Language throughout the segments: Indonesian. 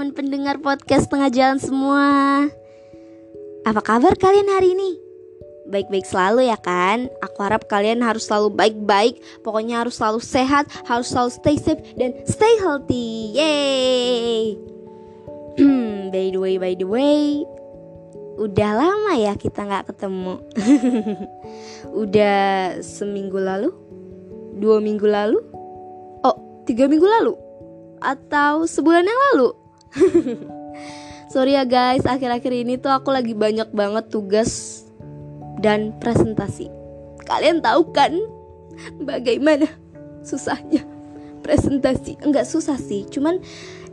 teman-teman pendengar podcast tengah jalan semua. Apa kabar kalian hari ini? Baik-baik selalu ya kan? Aku harap kalian harus selalu baik-baik. Pokoknya harus selalu sehat, harus selalu stay safe dan stay healthy. Yeay. by the way, by the way, udah lama ya kita nggak ketemu. udah seminggu lalu, dua minggu lalu, oh tiga minggu lalu atau sebulan yang lalu. Sorry ya guys, akhir-akhir ini tuh aku lagi banyak banget tugas dan presentasi. Kalian tahu kan bagaimana susahnya presentasi? Enggak susah sih, cuman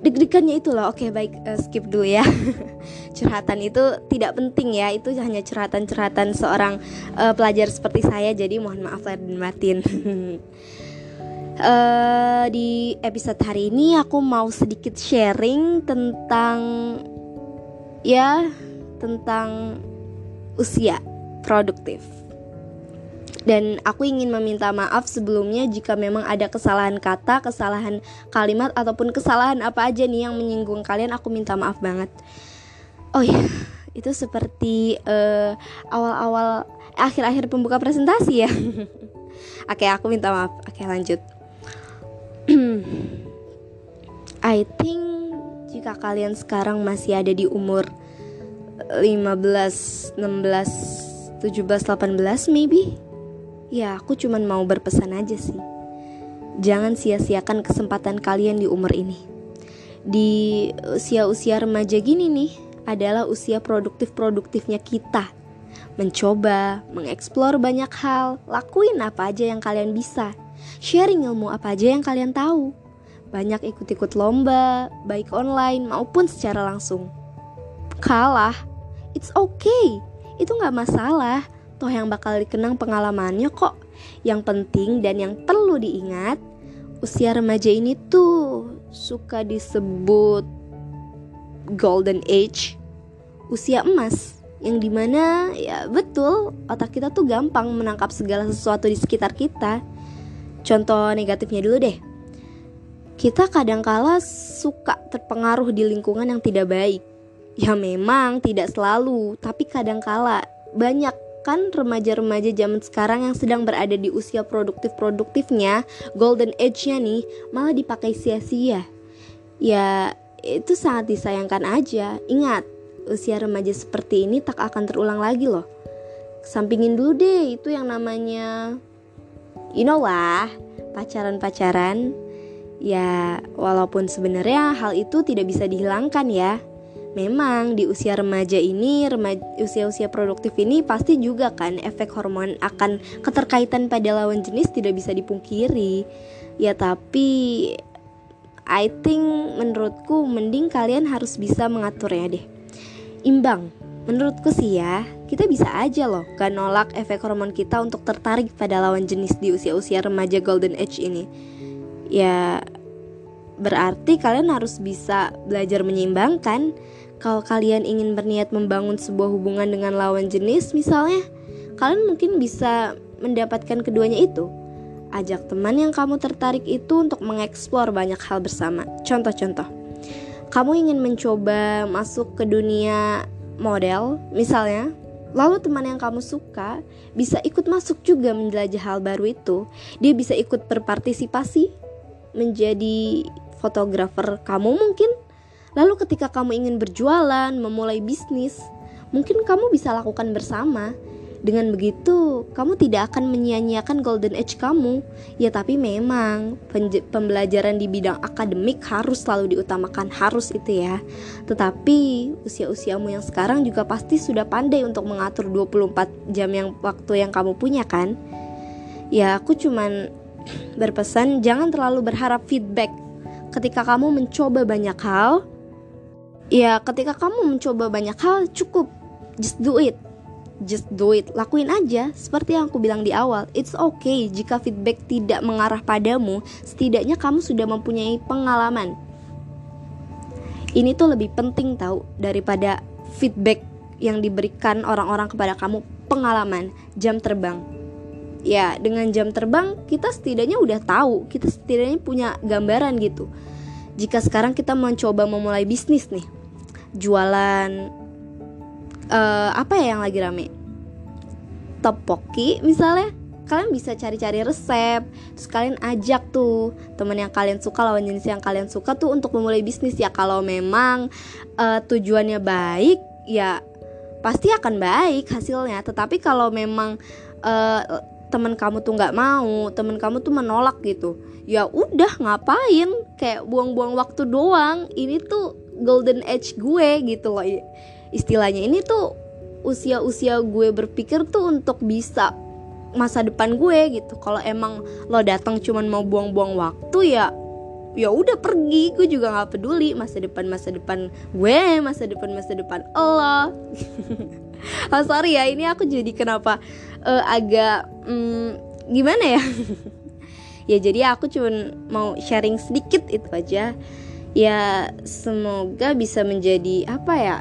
deg-degannya itu loh. Oke, baik uh, skip dulu ya. curhatan itu tidak penting ya, itu hanya curhatan-curhatan seorang uh, pelajar seperti saya. Jadi mohon maaf lahir dan batin. uh, di episode hari ini aku mau sedikit sharing tentang ya tentang usia produktif. Dan aku ingin meminta maaf sebelumnya jika memang ada kesalahan kata, kesalahan kalimat ataupun kesalahan apa aja nih yang menyinggung kalian, aku minta maaf banget. Oh ya, itu seperti uh, awal-awal akhir-akhir pembuka presentasi ya. Oke, aku minta maaf. Oke, lanjut. I think jika kalian sekarang masih ada di umur 15, 16, 17, 18 maybe Ya aku cuman mau berpesan aja sih. Jangan sia-siakan kesempatan kalian di umur ini. Di usia-usia remaja gini nih Adalah usia produktif-produktifnya kita. Mencoba, mengeksplor banyak hal. Lakuin apa aja yang kalian bisa. Sharing ilmu apa aja yang kalian tahu. Banyak ikut-ikut lomba, baik online maupun secara langsung. Kalah, it's okay, itu nggak masalah. Toh yang bakal dikenang pengalamannya kok. Yang penting dan yang perlu diingat, usia remaja ini tuh suka disebut golden age, usia emas yang di mana ya betul otak kita tuh gampang menangkap segala sesuatu di sekitar kita Contoh negatifnya dulu deh. Kita kadangkala suka terpengaruh di lingkungan yang tidak baik. Ya memang tidak selalu, tapi kadangkala banyak kan remaja-remaja zaman sekarang yang sedang berada di usia produktif-produktifnya, golden age-nya nih, malah dipakai sia-sia. Ya, itu sangat disayangkan aja. Ingat, usia remaja seperti ini tak akan terulang lagi loh. Sampingin dulu deh itu yang namanya you know lah pacaran-pacaran ya walaupun sebenarnya hal itu tidak bisa dihilangkan ya. Memang di usia remaja ini usia-usia produktif ini pasti juga kan efek hormon akan keterkaitan pada lawan jenis tidak bisa dipungkiri. Ya tapi I think menurutku mending kalian harus bisa mengaturnya deh. Imbang Menurutku sih ya, kita bisa aja loh gak nolak efek hormon kita untuk tertarik pada lawan jenis di usia-usia remaja golden age ini. Ya, berarti kalian harus bisa belajar menyeimbangkan. Kalau kalian ingin berniat membangun sebuah hubungan dengan lawan jenis misalnya, kalian mungkin bisa mendapatkan keduanya itu. Ajak teman yang kamu tertarik itu untuk mengeksplor banyak hal bersama. Contoh-contoh. Kamu ingin mencoba masuk ke dunia model misalnya lalu teman yang kamu suka bisa ikut masuk juga menjelajah hal baru itu dia bisa ikut berpartisipasi menjadi fotografer kamu mungkin lalu ketika kamu ingin berjualan memulai bisnis mungkin kamu bisa lakukan bersama dengan begitu, kamu tidak akan menyia-nyiakan golden age kamu. Ya, tapi memang pembelajaran di bidang akademik harus selalu diutamakan, harus itu ya. Tetapi usia-usiamu yang sekarang juga pasti sudah pandai untuk mengatur 24 jam yang waktu yang kamu punya kan? Ya, aku cuman berpesan jangan terlalu berharap feedback ketika kamu mencoba banyak hal. Ya, ketika kamu mencoba banyak hal cukup just do it just do it, lakuin aja. Seperti yang aku bilang di awal, it's okay jika feedback tidak mengarah padamu, setidaknya kamu sudah mempunyai pengalaman. Ini tuh lebih penting tahu daripada feedback yang diberikan orang-orang kepada kamu pengalaman jam terbang. Ya, dengan jam terbang kita setidaknya udah tahu, kita setidaknya punya gambaran gitu. jika sekarang kita mencoba memulai bisnis nih jualan uh, apa ya yang lagi rame? Topoki misalnya kalian bisa cari-cari resep terus kalian ajak tuh teman yang kalian suka lawan jenis yang kalian suka tuh untuk memulai bisnis. Ya kalau memang uh, tujuannya baik ya pasti akan baik hasilnya. Tetapi kalau memang uh, teman kamu tuh nggak mau teman kamu tuh menolak gitu. Ya udah ngapain? Kayak buang-buang waktu doang. Ini tuh golden age gue gitu loh. Istilahnya ini tuh usia-usia gue berpikir tuh untuk bisa masa depan gue gitu. Kalau emang lo datang cuman mau buang-buang waktu ya ya udah pergi. Gue juga nggak peduli masa depan masa depan gue masa depan masa depan Allah oh sorry ya ini aku jadi kenapa uh, agak um, gimana ya? Ya jadi aku cuman mau sharing sedikit itu aja. Ya semoga bisa menjadi apa ya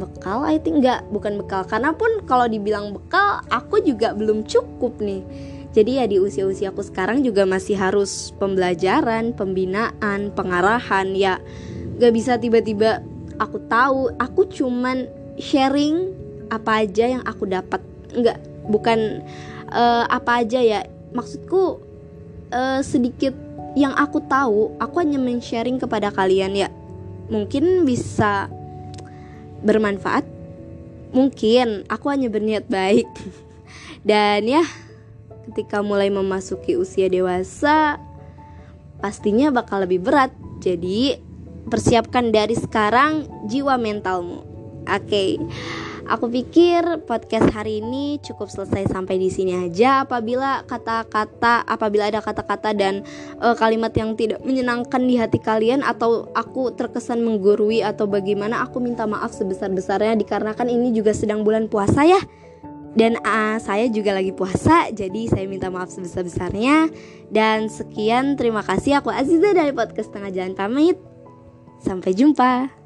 bekal I think. Nggak bukan bekal. Karena pun kalau dibilang bekal aku juga belum cukup nih. Jadi ya di usia-usia aku sekarang juga masih harus pembelajaran, pembinaan, pengarahan. Ya gak bisa tiba-tiba aku tahu. Aku cuman sharing apa aja yang aku dapat. Nggak bukan uh, apa aja ya. Maksudku uh, sedikit yang aku tahu aku hanya men-sharing kepada kalian ya. Mungkin bisa bermanfaat. Mungkin aku hanya berniat baik. Dan ya ketika mulai memasuki usia dewasa pastinya bakal lebih berat. Jadi persiapkan dari sekarang jiwa mentalmu. Oke. okay. Aku pikir podcast hari ini cukup selesai sampai di sini aja. Apabila kata-kata, apabila ada kata-kata dan uh, kalimat yang tidak menyenangkan di hati kalian atau aku terkesan menggurui atau bagaimana, aku minta maaf sebesar-besarnya dikarenakan ini juga sedang bulan puasa ya. Dan uh, saya juga lagi puasa, jadi saya minta maaf sebesar-besarnya. Dan sekian, terima kasih. Aku Aziza dari podcast Tengah Jalan pamit. Sampai jumpa.